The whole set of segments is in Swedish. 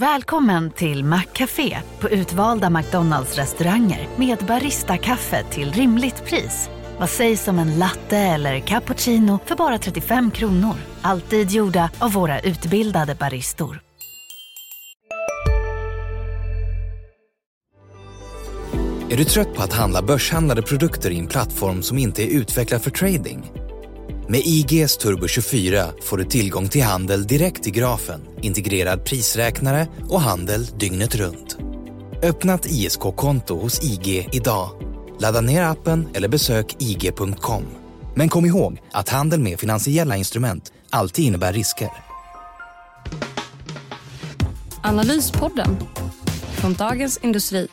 Välkommen till Maccafé på utvalda McDonalds restauranger med Baristakaffe till rimligt pris. Vad sägs om en latte eller cappuccino för bara 35 kronor? Alltid gjorda av våra utbildade baristor. Är du trött på att handla börshandlade produkter i en plattform som inte är utvecklad för trading? Med IGS Turbo 24 får du tillgång till handel direkt i grafen, integrerad prisräknare och handel dygnet runt. Öppna ett ISK-konto hos IG idag. Ladda ner appen eller besök ig.com. Men kom ihåg att handel med finansiella instrument alltid innebär risker. Analyspodden från Dagens Industri.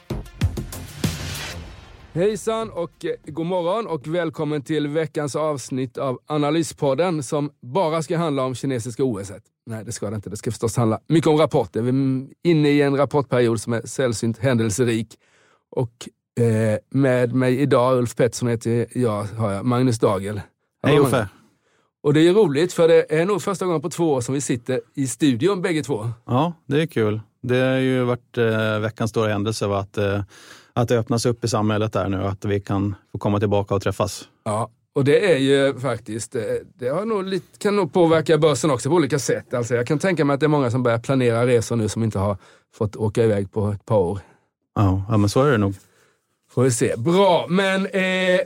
Hejsan och eh, god morgon och välkommen till veckans avsnitt av Analyspodden som bara ska handla om kinesiska OS. Nej, det ska det inte. Det ska förstås handla mycket om rapporter. Vi är inne i en rapportperiod som är sällsynt händelserik. Och eh, med mig idag, Ulf Pettersson heter jag, har jag Magnus Dagel. Hej Uffe! Och det är roligt för det är nog första gången på två år som vi sitter i studion bägge två. Ja, det är kul. Det har ju varit eh, veckans stora händelse va? att eh, att det öppnas upp i samhället där nu och att vi kan få komma tillbaka och träffas. Ja, och det är ju faktiskt, eh, det har nog lite, kan nog påverka börsen också på olika sätt. Alltså jag kan tänka mig att det är många som börjar planera resor nu som inte har fått åka iväg på ett par år. Ja, ja men så är det nog. Får vi se. Bra, men eh,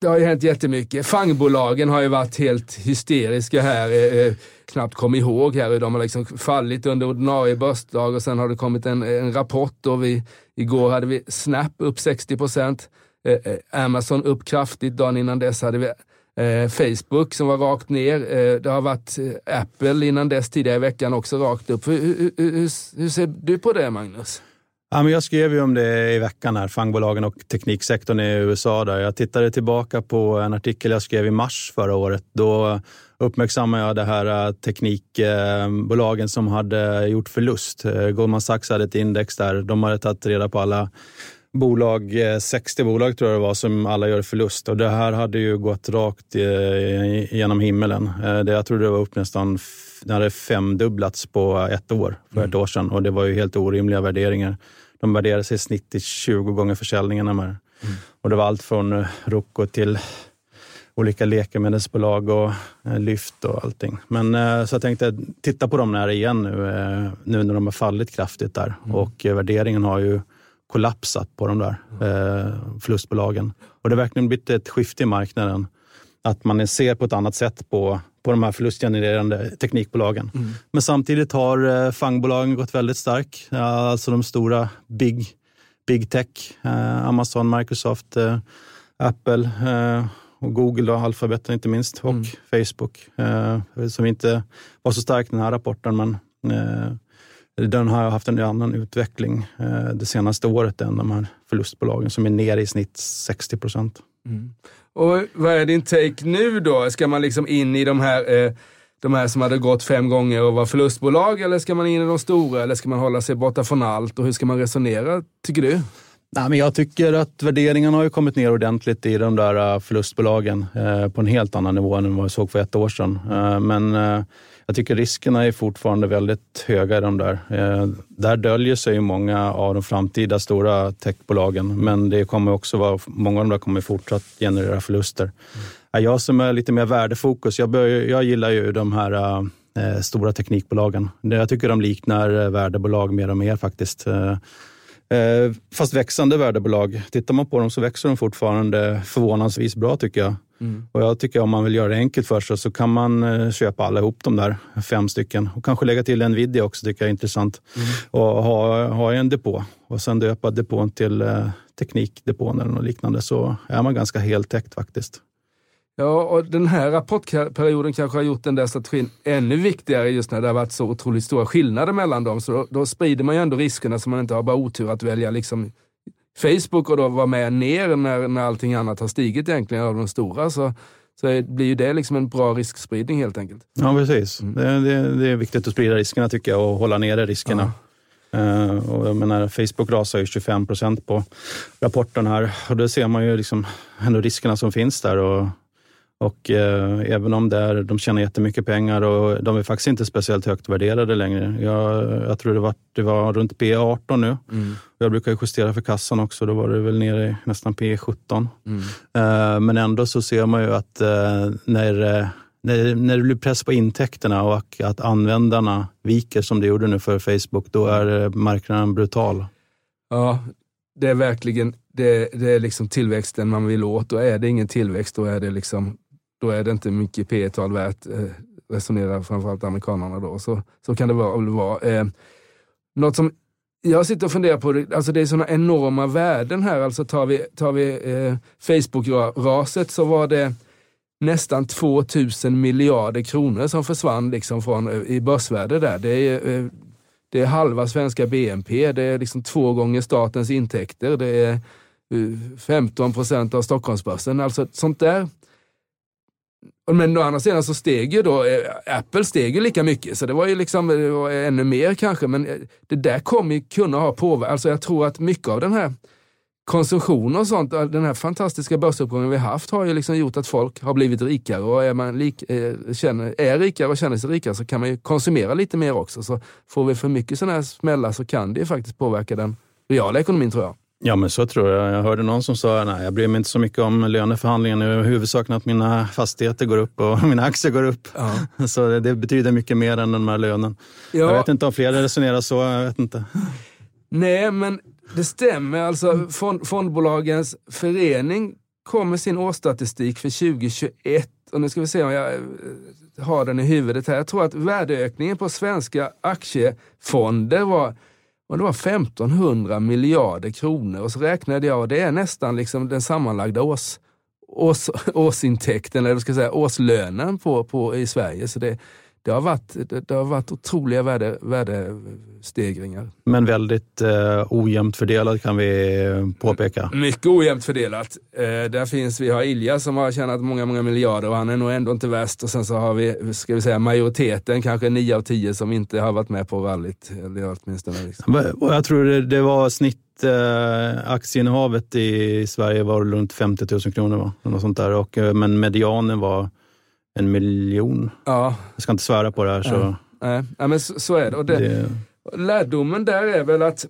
det har ju hänt jättemycket. Fangbolagen har ju varit helt hysteriska här. Eh, eh knappt kom ihåg här. De har liksom fallit under ordinarie börsdag och sen har det kommit en, en rapport. Och vi, igår hade vi Snap upp 60 procent. Eh, eh, Amazon upp kraftigt. Dagen innan dess hade vi eh, Facebook som var rakt ner. Eh, det har varit eh, Apple innan dess tidigare i veckan också rakt upp. Hur, hur, hur, hur ser du på det Magnus? Ja, men jag skrev ju om det i veckan, här, fangbolagen och tekniksektorn i USA. Där. Jag tittade tillbaka på en artikel jag skrev i mars förra året. Då uppmärksammade jag det här äh, teknikbolagen som hade gjort förlust. Äh, Goldman Sachs hade ett index där. De hade tagit reda på alla bolag, 60 äh, bolag tror jag det var, som alla gör förlust. Och det här hade ju gått rakt genom himmelen. Jag tror det var upp nästan det hade femdubblats på ett år, för ett mm. år sedan. Och det var ju helt orimliga värderingar. De värderades i snitt till 20 gånger försäljningen. Mm. Och det var allt från Rocco till olika läkemedelsbolag och eh, Lyft och allting. Men eh, så jag tänkte titta på dem när igen nu, eh, nu när de har fallit kraftigt där. Mm. Och värderingen har ju kollapsat på de där mm. förlustbolagen. Och det har verkligen blivit ett skifte i marknaden. Att man ser på ett annat sätt på, på de här förlustgenererande teknikbolagen. Mm. Men samtidigt har fangbolagen gått väldigt starkt. Alltså de stora big, big tech, Amazon, Microsoft, Apple och Google och Alphabet inte minst och mm. Facebook eh, som inte var så stark den här rapporten men eh, den har haft en annan utveckling eh, det senaste året än de här förlustbolagen som är ner i snitt 60 procent. Mm. Och vad är din take nu då? Ska man liksom in i de här eh, de här som hade gått fem gånger och var förlustbolag eller ska man in i de stora eller ska man hålla sig borta från allt och hur ska man resonera tycker du? Nej, men jag tycker att värderingarna har kommit ner ordentligt i de där äh, förlustbolagen eh, på en helt annan nivå än vad vi såg för ett år sedan. Eh, men eh, jag tycker riskerna är fortfarande väldigt höga i de där. Där döljer sig ju många av de framtida stora techbolagen, men det kommer också vara, många av dem där kommer fortsatt generera förluster. Mm. Jag som är lite mer värdefokus, jag, bör, jag gillar ju de här stora teknikbolagen. Jag tycker de liknar värdebolag mer och mer faktiskt. Eh, fast växande värdebolag. Tittar man på dem så växer de fortfarande förvånansvis bra tycker jag. Mm. Och jag tycker om man vill göra det enkelt för sig så kan man eh, köpa alla ihop de där fem stycken. Och kanske lägga till Nvidia också tycker jag är intressant. Mm. Och ha, ha en depå och sen döpa depån till eh, teknikdepån eller något liknande så är man ganska heltäckt faktiskt. Ja, och den här rapportperioden kanske har gjort den där strategin ännu viktigare just när det har varit så otroligt stora skillnader mellan dem. Så då, då sprider man ju ändå riskerna så man inte har bara otur att välja liksom Facebook och då vara med ner när, när allting annat har stigit egentligen av de stora. Så, så blir ju det liksom en bra riskspridning helt enkelt. Ja, precis. Mm. Det, det, det, är viktigt att sprida riskerna tycker jag och hålla nere riskerna. Ja. Uh, och jag menar, Facebook rasar ju 25 procent på rapporten här och då ser man ju liksom ändå riskerna som finns där. Och Och eh, även om det är, de tjänar jättemycket pengar och de är faktiskt inte speciellt högt värderade längre. Jag, jag tror det var, det var runt P18 nu. Mm. Jag brukar ju justera för kassan också, då var det väl nere i nästan P17. Mm. Eh, men ändå så ser man ju att eh, när, eh, när, när det blir press på intäkterna och att användarna viker som det gjorde nu för Facebook, då är eh, marknaden brutal. Ja, det är verkligen det, det är liksom tillväxten man vill åt. Då är det ingen tillväxt, då är det liksom då är det inte mycket P tal värt, eh, resonerar framförallt amerikanerna då. Så, så kan det vara. vara. Eh, något som jag sitter och funderar på, alltså det är sådana enorma värden här. Alltså tar vi, tar vi eh, Facebook-raset så var det nästan 2000 miljarder kronor som försvann liksom från, eh, i börsvärde där. Det är, eh, det är halva svenska BNP, det är liksom två gånger statens intäkter, det är eh, 15 procent av Stockholmsbörsen. Alltså sånt där men å andra sidan så steg ju då, eh, Apple steg ju lika mycket, så det var ju liksom eh, var ännu mer kanske. Men eh, det där kommer ju kunna ha påverkan. Alltså jag tror att mycket av den här konsumtionen och sånt, den här fantastiska börsuppgången vi haft har ju liksom gjort att folk har blivit rikare och är man lik, eh, känner, är rikare och känner sig rikare så kan man ju konsumera lite mer också. Så får vi för mycket sådana här smällar så kan det ju faktiskt påverka den reala ekonomin tror jag. Ja, men så tror jag. Jag hörde någon som sa att jag bryr mig inte så mycket om löneförhandlingen. Huvudsaken att mina fastigheter går upp och mina aktier går upp. Ja. Så det betyder mycket mer än den här lönen. Ja. Jag vet inte om fler resonerar så. Jag vet inte. Nej, men det stämmer. Alltså, fond, fondbolagens förening kom med sin årsstatistik för 2021. Och nu ska vi se om jag har den i huvudet här. Jag tror att värdeökningen på svenska aktiefonder var och det var 1500 miljarder kronor. Och så räknade jag, och det är nästan liksom den sammanlagda års, års, årsintäkten, eller ska säga årslönen på, på, i Sverige. Så det, det har varit, det, har varit otroliga värde, värdestegringar. Men väldigt eh, ojämnt fördelat kan vi påpeka. Mycket ojämnt fördelat. Eh, där finns, vi har Ilja som har tjänat många, många miljarder och han är nog ändå inte värst. Och sen så har vi, ska vi säga majoriteten, kanske nio av tio som inte har varit med på rallyt. Eller åtminstone liksom. Jag tror det, det var snitt eh, aktieinnehavet i Sverige var runt 50 000 kronor. Va? Något sånt där. Och, eh, men medianen var en miljon. Ja. Jag ska inte svära på det här. Så. Nej, ja, men så, så, är det. Och det, det... Lärdomen där är väl att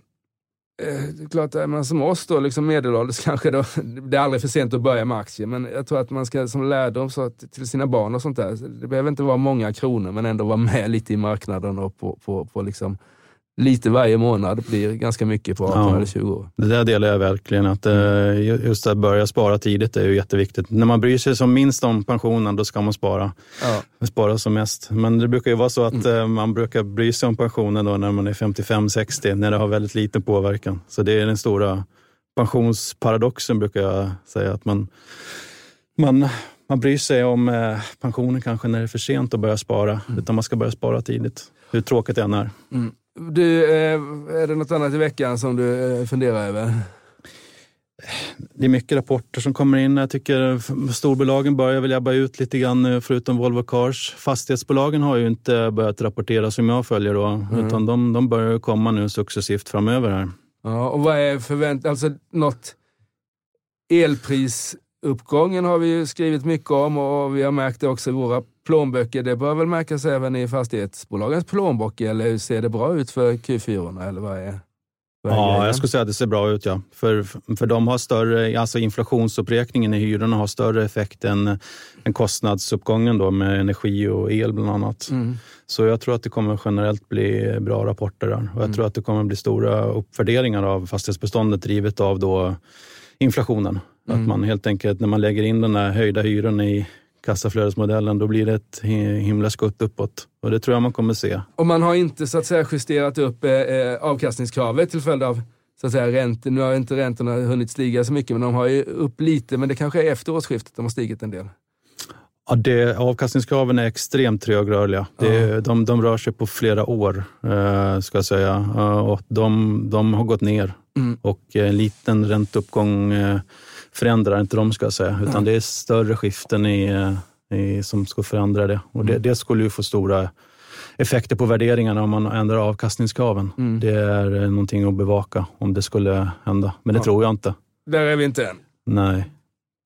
eh, klart, är man som oss då, liksom medelålders kanske, då, det är aldrig för sent att börja med aktier, men jag tror att man ska som lärdom så att, till sina barn och sånt där, det behöver inte vara många kronor, men ändå vara med lite i marknaden och på, på, på liksom lite varje månad blir ganska mycket på 18 ja, eller 20 år. Det där delar jag verkligen. Att, eh, just att börja spara tidigt är ju jätteviktigt. När man bryr sig som minst om pensionen, då ska man spara. Ja. Spara som mest. Men det brukar ju vara så att mm. Eh, man brukar bry sig om pensionen då när man är 55-60, när det har väldigt liten påverkan. Så det är den stora pensionsparadoxen, brukar jag säga. att man, man man bryr sig om eh, pensionen kanske när det är för sent att börja spara, mm. utan man ska börja spara tidigt. Hur tråkigt det än är. Mm. Du, eh, är det något annat i veckan som du eh, funderar över? Det är mycket rapporter som kommer in. Jag tycker storbolagen börjar väl jobba ut lite grann nu, förutom Volvo Cars. Fastighetsbolagen har ju inte börjat rapportera som jag följer då, mm. utan de, de börjar komma nu successivt framöver här. Ja, och vad är förväntat, alltså något elprisuppgången har vi ju skrivit mycket om och vi har märkt det också i våra plånböcker, det bör väl märkas även i fastighetsbolagens plånbok, eller ser det bra ut för Q4? Eller vad är, vad är ja, grejen? jag skulle säga att det ser bra ut. ja. För, för de har större, alltså inflationsuppräkningen i hyrorna har större effekt än, än kostnadsuppgången då med energi och el bland annat. Mm. Så jag tror att det kommer generellt bli bra rapporter där. Och jag mm. tror att det kommer bli stora uppvärderingar av fastighetsbeståndet drivet av då inflationen. Mm. Att man helt enkelt, när man lägger in den här höjda hyran i kassaflödesmodellen, då blir det ett himla skutt uppåt. Och det tror jag man kommer se. Och man har inte så att säga justerat upp eh, eh avkastningskravet till följd av så att säga, räntor. Nu har inte räntorna hunnit stiga så mycket, men de har ju upp lite. Men det kanske är efter årsskiftet de har stigit en del. Ja, det, avkastningskraven är extremt trögrörliga. Det, ja. de, de rör sig på flera år, eh, ska jag säga. Uh, och de, de har gått ner. Mm. Och en liten ränteuppgång eh, förändrar inte dem, ska jag säga. Utan det är större skiften i, i, som ska förändra det. Och det, mm. det skulle ju få stora effekter på värderingarna om man ändrar avkastningskraven. Mm. Det är någonting att bevaka om det skulle hända. Men det ja. tror jag inte. Där är vi inte än. Nej.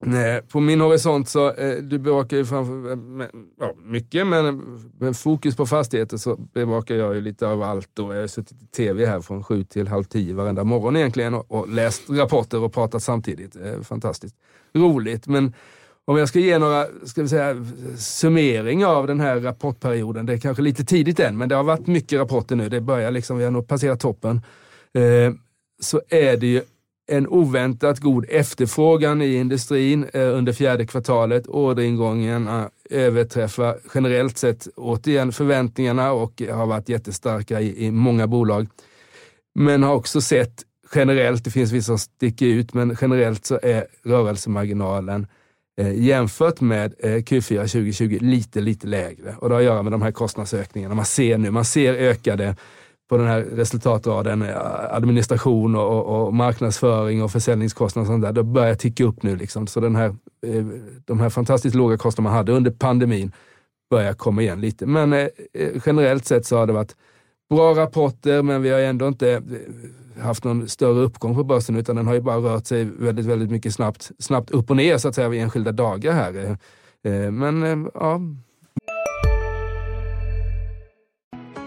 Nej, på min horisont så, eh, du bevakar ju framför, eh, ja, mycket, men med fokus på fastigheter så bevakar jag ju lite av allt. Och jag har suttit i tv här från sju till halv tio varenda morgon egentligen och, och läst rapporter och pratat samtidigt. Eh, fantastiskt roligt. Men om jag ska ge några ska vi säga, summering av den här rapportperioden, det är kanske lite tidigt än, men det har varit mycket rapporter nu. Det börjar liksom, vi har nog passerat toppen. Eh, så är det ju en oväntat god efterfrågan i industrin eh, under fjärde kvartalet. Orderingången eh, överträffar generellt sett återigen förväntningarna och har varit jättestarka i, i många bolag. Men har också sett generellt, det finns vissa som sticker ut, men generellt så är rörelsemarginalen eh, jämfört med eh, Q4 2020 lite, lite lägre. Och det har att göra med de här kostnadsökningarna. Man ser nu, man ser ökade på den här resultatraden, eh, administration och, och marknadsföring och försäljningskostnader och sånt där, då börjar ticka upp nu. Liksom. Så den här, eh, de här fantastiskt låga kostnaderna man hade under pandemin börjar komma igen lite. Men eh, eh, generellt sett så har det varit bra rapporter, men vi har ändå inte haft någon större uppgång på börsen, utan den har ju bara rört sig väldigt, väldigt mycket snabbt, snabbt upp och ner så att säga vid enskilda dagar här. Men ja,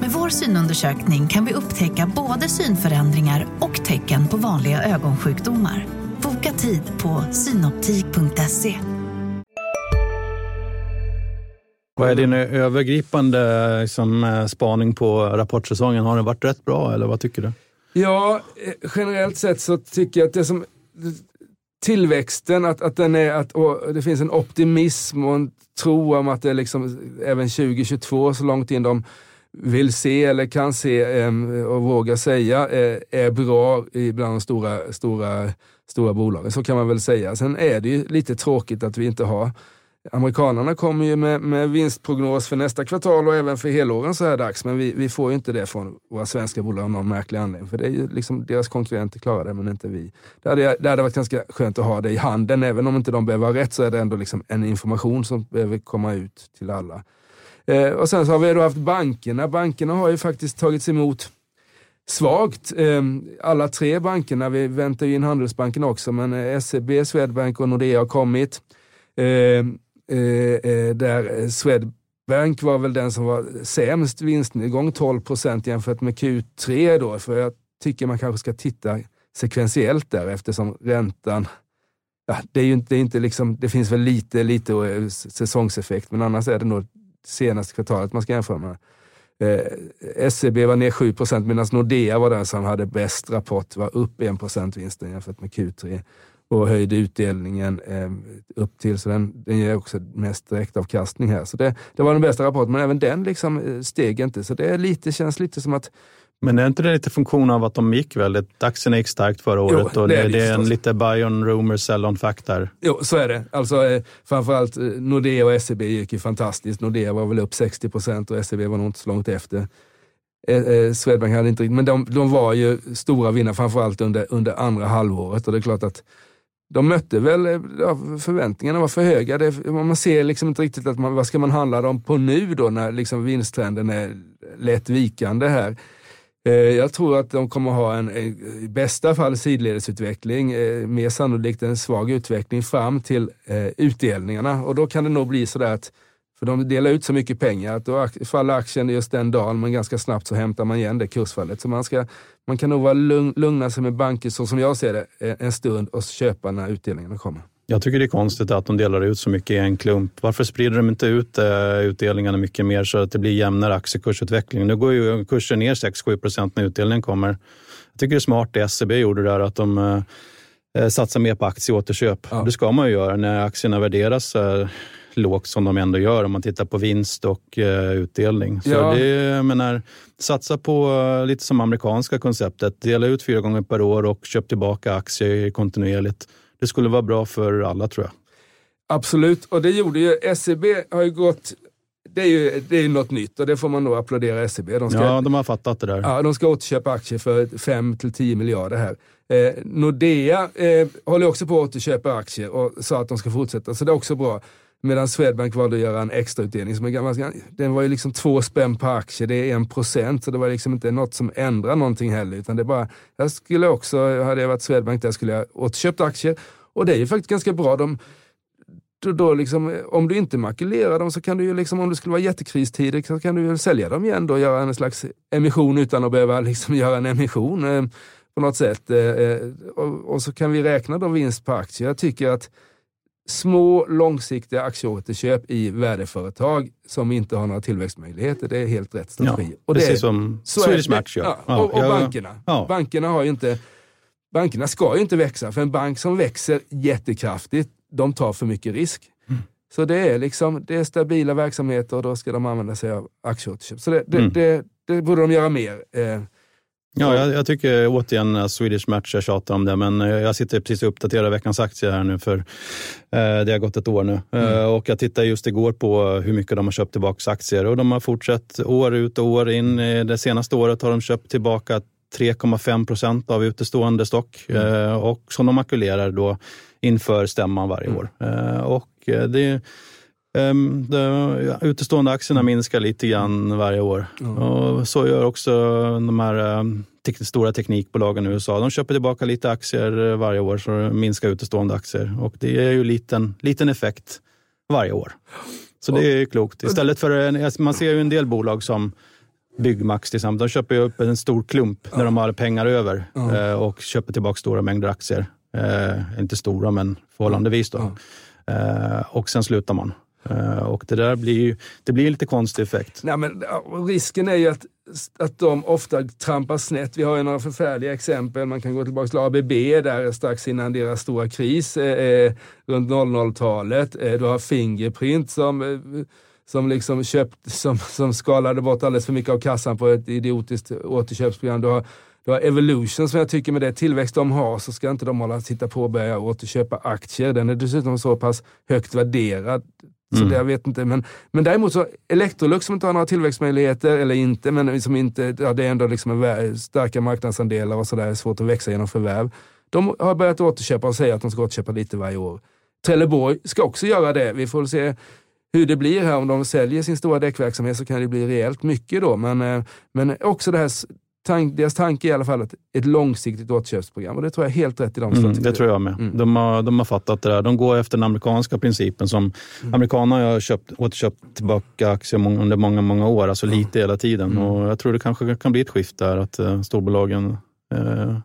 Med vår synundersökning kan vi upptäcka både synförändringar och tecken på vanliga ögonsjukdomar. Boka tid på synoptik.se. Vad är din övergripande liksom, eh, spaning på rapportsäsongen? Har den varit rätt bra eller vad tycker du? Ja, eh, generellt sett så tycker jag att det som tillväxten, att, att den är, att det finns en optimism och en tro om att det liksom, även 2022, så långt in de vill se eller kan se eh, och våga säga eh, är bra bland de stora, stora, stora bolagen. Så kan man väl säga. Sen är det ju lite tråkigt att vi inte har Amerikanerna kommer ju med, med vinstprognos för nästa kvartal och även för helåren så här dags, men vi, vi får ju inte det från våra svenska bolag av någon märklig anledning. För det är ju liksom deras konkurrenter klarar det, men inte vi. Det hade, det hade varit ganska skönt att ha det i handen, även om inte de behöver ha rätt så är det ändå liksom en information som behöver komma ut till alla. Eh, och sen så har vi då haft bankerna. Bankerna har ju faktiskt tagits emot svagt. Eh, alla tre bankerna, vi väntar ju in Handelsbanken också, men eh, SEB, Swedbank och Nordea har kommit. Eh, eh, eh, där Swedbank var väl den som var sämst vinstnedgång, 12 procent jämfört med Q3 då, för jag tycker man kanske ska titta sekventiellt där eftersom räntan Ja, det, är ju inte, det, är inte liksom, det finns väl lite, lite eh, säsongseffekt, men annars är det nog senaste kvartalet man ska jämföra med. Eh, SEB var ner 7% medan Nordea var den som hade bäst rapport, var upp 1 vinsten jämfört med Q3 och höjde utdelningen eh, upp till, så den, den ger också mest direktavkastning här. Så det, det var den bästa rapporten, men även den liksom eh, steg inte. Så det är lite, känns lite som att men är inte det lite funktion av att de gick väldigt... Aktierna gick starkt förra året jo, och det, är, det är en lite buy on rumor, sell on fact där. Jo, så är det. Alltså, eh, framförallt eh, Nordea och SEB gick ju fantastiskt. Nordea var väl upp 60 procent och SEB var nog inte så långt efter. Eh, eh, Swedbank hade inte riktigt, men de, de var ju stora vinnare framförallt under, under andra halvåret och det är klart att de mötte väl, eh, ja, förväntningarna var för höga. Det, man ser liksom inte riktigt att man, vad ska man handla dem på nu då när liksom vinsttrenden är lätt vikande här. Eh, jag tror att de kommer ha en, eh, i bästa fall sidledesutveckling, eh, mer sannolikt en svag utveckling fram till utdelningarna. Och då kan det nog bli sådär att, för de delar ut så mycket pengar, att då faller aktien just den dagen, men ganska snabbt så hämtar man igen det kursfallet. Så man, ska, man kan nog vara lugn, lugna sig med banker, så som jag ser det, en stund och köpa när utdelningarna kommer. Jag tycker det är konstigt att de delar ut så mycket i en klump. Varför sprider de inte ut uh, utdelningarna mycket mer så att det blir jämnare aktiekursutveckling? Nu går ju kursen ner 6-7 procent när utdelningen kommer. Jag tycker det är smart det SEB gjorde där, att de uh, satsar mer på aktieåterköp. Ja. Det ska man ju göra när aktierna värderas lågt som de ändå gör om man tittar på vinst och utdelning. Så ja. det, menar, satsa på lite som amerikanska konceptet. Dela ut fyra gånger per år och köp tillbaka aktier kontinuerligt det skulle vara bra för alla tror jag. Absolut, och det gjorde ju SEB har ju gått det är ju det är något nytt och det får man nog applådera SEB. De ska, ja, de har fattat det där. Ja, de ska återköpa aktier för 5-10 miljarder här. Eh, Nordea eh, håller också på att återköpa aktier och sa att de ska fortsätta, så det är också bra. Medan Swedbank valde att göra en extrautdelning som är ganska, den var ju liksom två spänn per aktie, det är en procent, så det var liksom inte något som ändrar någonting heller. Utan det bara, jag skulle också, hade jag varit Swedbank där skulle jag återköpt aktier. Och det är ju faktiskt ganska bra. De, då, då liksom, om du inte makulerar dem så kan du ju, liksom, om det skulle vara jättekristider, så kan du ju sälja dem igen då och göra en slags emission utan att behöva liksom göra en emission eh, på något sätt. Eh, eh och, och, så kan vi räkna då vinst på aktier. Jag tycker att små långsiktiga aktieåterköp i värdeföretag som inte har några tillväxtmöjligheter, det är helt rätt strategi. Ja, och det precis som Swedish Match gör. Ja, och, och bankerna. Ja. Bankerna har inte Bankerna ska ju inte växa, för en bank som växer jättekraftigt, de tar för mycket risk. Mm. Så det är, liksom, det är stabila verksamheter och då ska de använda sig av aktieåterköp. Så det, det, mm. det, det borde de göra mer. Eh, Ja, jag, jag, tycker återigen att Swedish Match, jag tjatar om det, men eh, jag sitter precis och uppdaterar veckans aktier här nu för eh, det har gått ett år nu. Mm. Eh, och jag tittade just igår på hur mycket de har köpt tillbaka aktier och de har fortsatt år ut och år in. Det senaste året har de köpt tillbaka 3,5 procent av utestående stock mm. Eh, och som de makulerar då inför stämman varje mm. år. Eh, och det Um, de utestående aktierna minskar lite grann varje år. Mm. Och så gör också de här um, te stora teknikbolagen i USA. De köper tillbaka lite aktier varje år så minskar utestående aktier. Och det är ju liten, liten effekt varje år. Så det är klokt. Istället för, man ser ju en del bolag som Byggmax till exempel. De köper ju upp en stor klump när de har pengar över mm. och köper tillbaka stora mängder aktier. Eh, inte stora, men förhållandevis. Då. Eh, och sen slutar man. Eh, och det där blir ju det blir en lite konstig effekt. Nej, men, risken är ju att, att de ofta trampar snett. Vi har ju några förfärliga exempel. Man kan gå tillbaka till ABB där strax innan deras stora kris eh, eh runt 00-talet. Eh, du har Fingerprint som eh, som liksom köpt, som, som skalade bort alldeles för mycket av kassan på ett idiotiskt återköpsprogram. Du har, du har Evolution som jag tycker med det tillväxt de har så ska inte de hålla sitta på och börja återköpa aktier. Den är dessutom så pass högt värderad så mm. det, jag vet inte. Men, men däremot så Electrolux som inte har några tillväxtmöjligheter, eller inte, men som inte, ja, det är ändå liksom en starka marknadsandelar och sådär, svårt att växa genom förvärv. De har börjat återköpa och säger att de ska återköpa lite varje år. Trelleborg ska också göra det. Vi får se hur det blir här. Om de säljer sin stora däckverksamhet så kan det bli rejält mycket då. Men, eh, men också det här tank, deras tanke är i alla fall ett, ett långsiktigt återköpsprogram och det tror jag är helt rätt i de mm, Det tror jag med. Mm. De, har, de har fattat det där. De går efter den amerikanska principen som mm. amerikanerna har köpt, återköpt tillbaka aktier under många, många år, alltså lite hela tiden. Mm. Och jag tror det kanske kan bli ett skift där, att uh, storbolagen uh,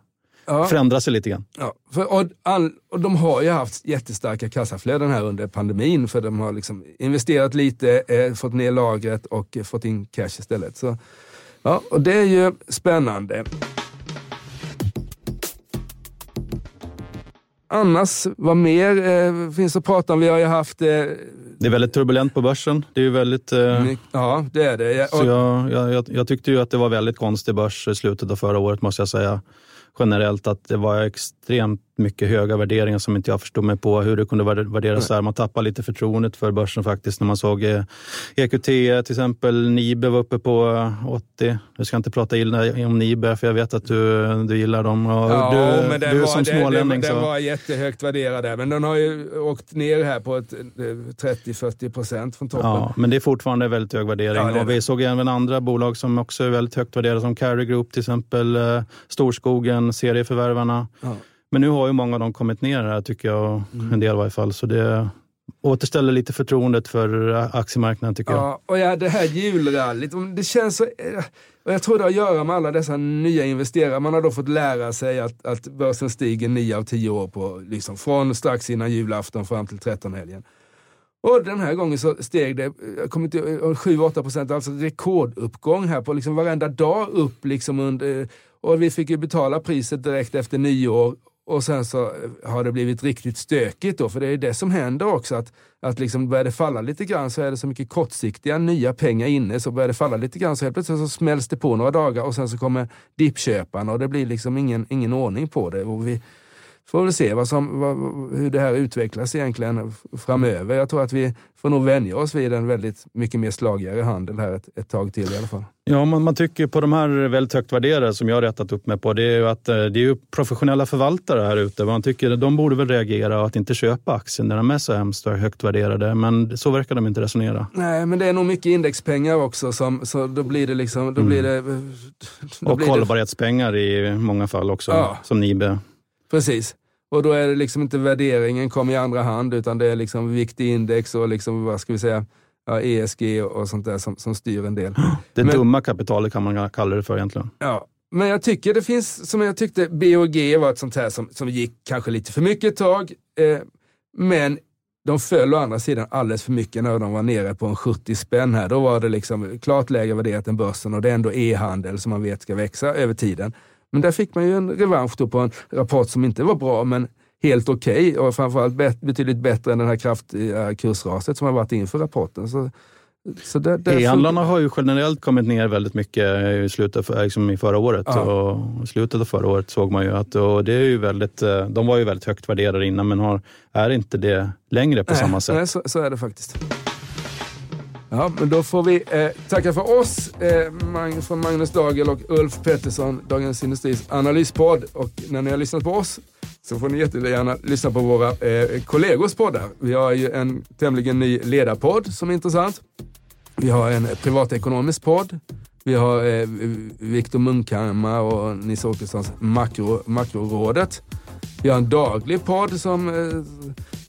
ja. förändrar sig lite grann. Ja, för, och, all, och de har ju haft jättestarka kassaflöden här under pandemin, för de har liksom investerat lite, eh, fått ner lagret och eh, fått in cash istället. Så Ja, och det är ju spännande. Annars, vad mer eh, finns att prata om? Vi har ju haft... Eh, det är väldigt turbulent på börsen. Det är väldigt... Eh, ja, det är det. Så jag, jag, jag, tyckte ju att det var väldigt konstig börs i slutet av förra året, måste jag säga. Generellt att det var extremt mycket höga värderingar som inte jag förstod mig på hur det kunde värderas så här. Man tappade lite förtroendet för börsen faktiskt när man såg EQT eh, e till exempel. Nibe var uppe på 80. Jag ska inte prata illa om Nibe för jag vet att du, du gillar dem. Och ja, du, men den du var, som smålänning. Den, den, var jättehögt värderad men den har ju åkt ner här på 30-40 procent från toppen. Ja, men det är fortfarande väldigt hög värdering. Ja, och vi såg även andra bolag som också är väldigt högt värderade som Carry Group till exempel, eh, Storskogen, serieförvärvarna. Ja. Men nu har ju många av dem kommit ner här tycker jag, mm. en del i varje fall. Så det återställer lite förtroendet för aktiemarknaden tycker ja, jag. Och ja, det här julrallyt, det känns så... Och jag tror det har att göra med alla dessa nya investerare. Man har då fått lära sig att, att börsen stiger 9 av 10 år på, liksom, från strax innan julafton fram till 13-helgen. Och den här gången så steg det, jag kommer inte 7-8 procent, alltså rekorduppgång här på liksom varenda dag upp liksom under, och vi fick ju betala priset direkt efter nyår och sen så eh, har det blivit riktigt stökigt då, för det är det som händer också. Att, att liksom börjar det falla lite grann så är det så mycket kortsiktiga nya pengar inne. Så börjar det falla lite grann så helt plötsligt så smälls det på några dagar och sen så kommer dippköparna och det blir liksom ingen, ingen ordning på det. Och vi, får väl se vad som, vad, hur det här utvecklas egentligen framöver. Jag tror att vi får nog vänja oss vid en väldigt mycket mer slagigare handel här ett, ett tag till i alla fall. Ja, man, man tycker på de här väldigt högt värderade som jag har rättat upp mig på, det är ju att eh, det är ju professionella förvaltare här ute. Man tycker de borde väl reagera och att inte köpa aktier när de är så hemskt högt värderade. Men så verkar de inte resonera. Nej, men det är nog mycket indexpengar också, som, så då blir det liksom... Då blir det, då och blir hållbarhetspengar det... i många fall också, ja. som Nibe. Precis. Och då är det liksom inte värderingen kom i andra hand, utan det är liksom viktig index och liksom, vad ska vi säga, ja, ESG och sånt där som, som styr en del. Det men, dumma kapitalet kan man kalla det för egentligen. Ja, men jag tycker det finns, som jag tyckte, BOG var ett sånt här som, som gick kanske lite för mycket ett tag. Eh, men de föll å andra sidan alldeles för mycket när de var nere på en 70 spänn här. Då var det liksom klart lägre värderat än börsen och det är ändå e-handel som man vet ska växa över tiden. Men där fick man ju en revansch på en rapport som inte var bra, men helt okej okay, och framförallt bet betydligt bättre än den här kraftiga kursraset som har varit inför rapporten. Så, så E-handlarna har ju generellt kommit ner väldigt mycket i slutet liksom i förra året. Ja. Och slutet av förra året såg man ju att och det är ju väldigt, eh, de var ju väldigt högt värderade innan men har, är inte det längre på nej, samma sätt. Nej, så, så är det faktiskt. Ja, men då får vi eh, tacka för oss eh, från Magnus Dagel och Ulf Pettersson, Dagens Industris analyspodd. Och när ni har lyssnat på oss så får ni jättegärna lyssna på våra eh, kollegors poddar. Vi har ju en tämligen ny ledarpodd som är intressant. Vi har en privatekonomisk podd. Vi har eh, Viktor Munkhammar och Nils Åkessons makro, Makrorådet. Vi har en daglig podd som eh,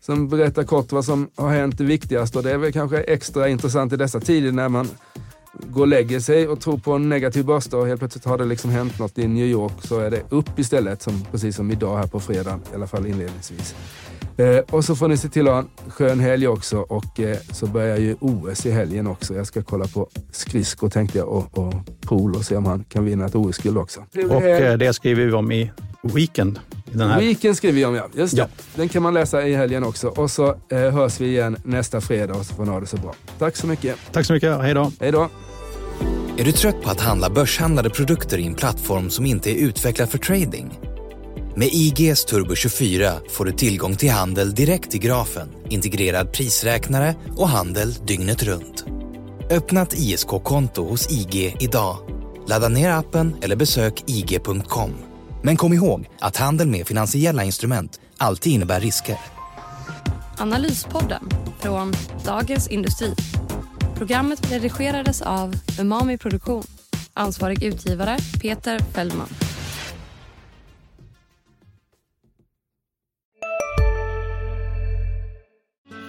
som berättar kort vad som har hänt det viktigaste och det är väl kanske extra intressant i dessa tider när man går och lägger sig och tror på en negativ börsdag och helt plötsligt har det liksom hänt något i New York så är det upp istället, som, precis som idag här på fredag, i alla fall inledningsvis. Eh, och så får ni se till att ha en skön helg också och eh, så börjar ju OS i helgen också. Jag ska kolla på skridskor tänkte jag och, och pool och se om han kan vinna ett OS-guld också. Och eh, det skriver vi om i Weekend. Den här. Weekend skriver vi om, ja. Just ja. Den kan man läsa i helgen också. Och så eh, hörs vi igen nästa fredag och så får ni ha det så bra. Tack så mycket. Tack så mycket. Hej då. Hej då. Är du trött på att handla börshandlade produkter i en plattform som inte är utvecklad för trading? Med IGS Turbo 24 får du tillgång till handel direkt i grafen, integrerad prisräknare och handel dygnet runt. Öppna ett ISK-konto hos IG idag. Ladda ner appen eller besök ig.com. Men kom ihåg att handel med finansiella instrument alltid innebär risker. Analyspodden från Dagens Industri. Programmet redigerades av Umami Produktion. Ansvarig utgivare Peter Fellman.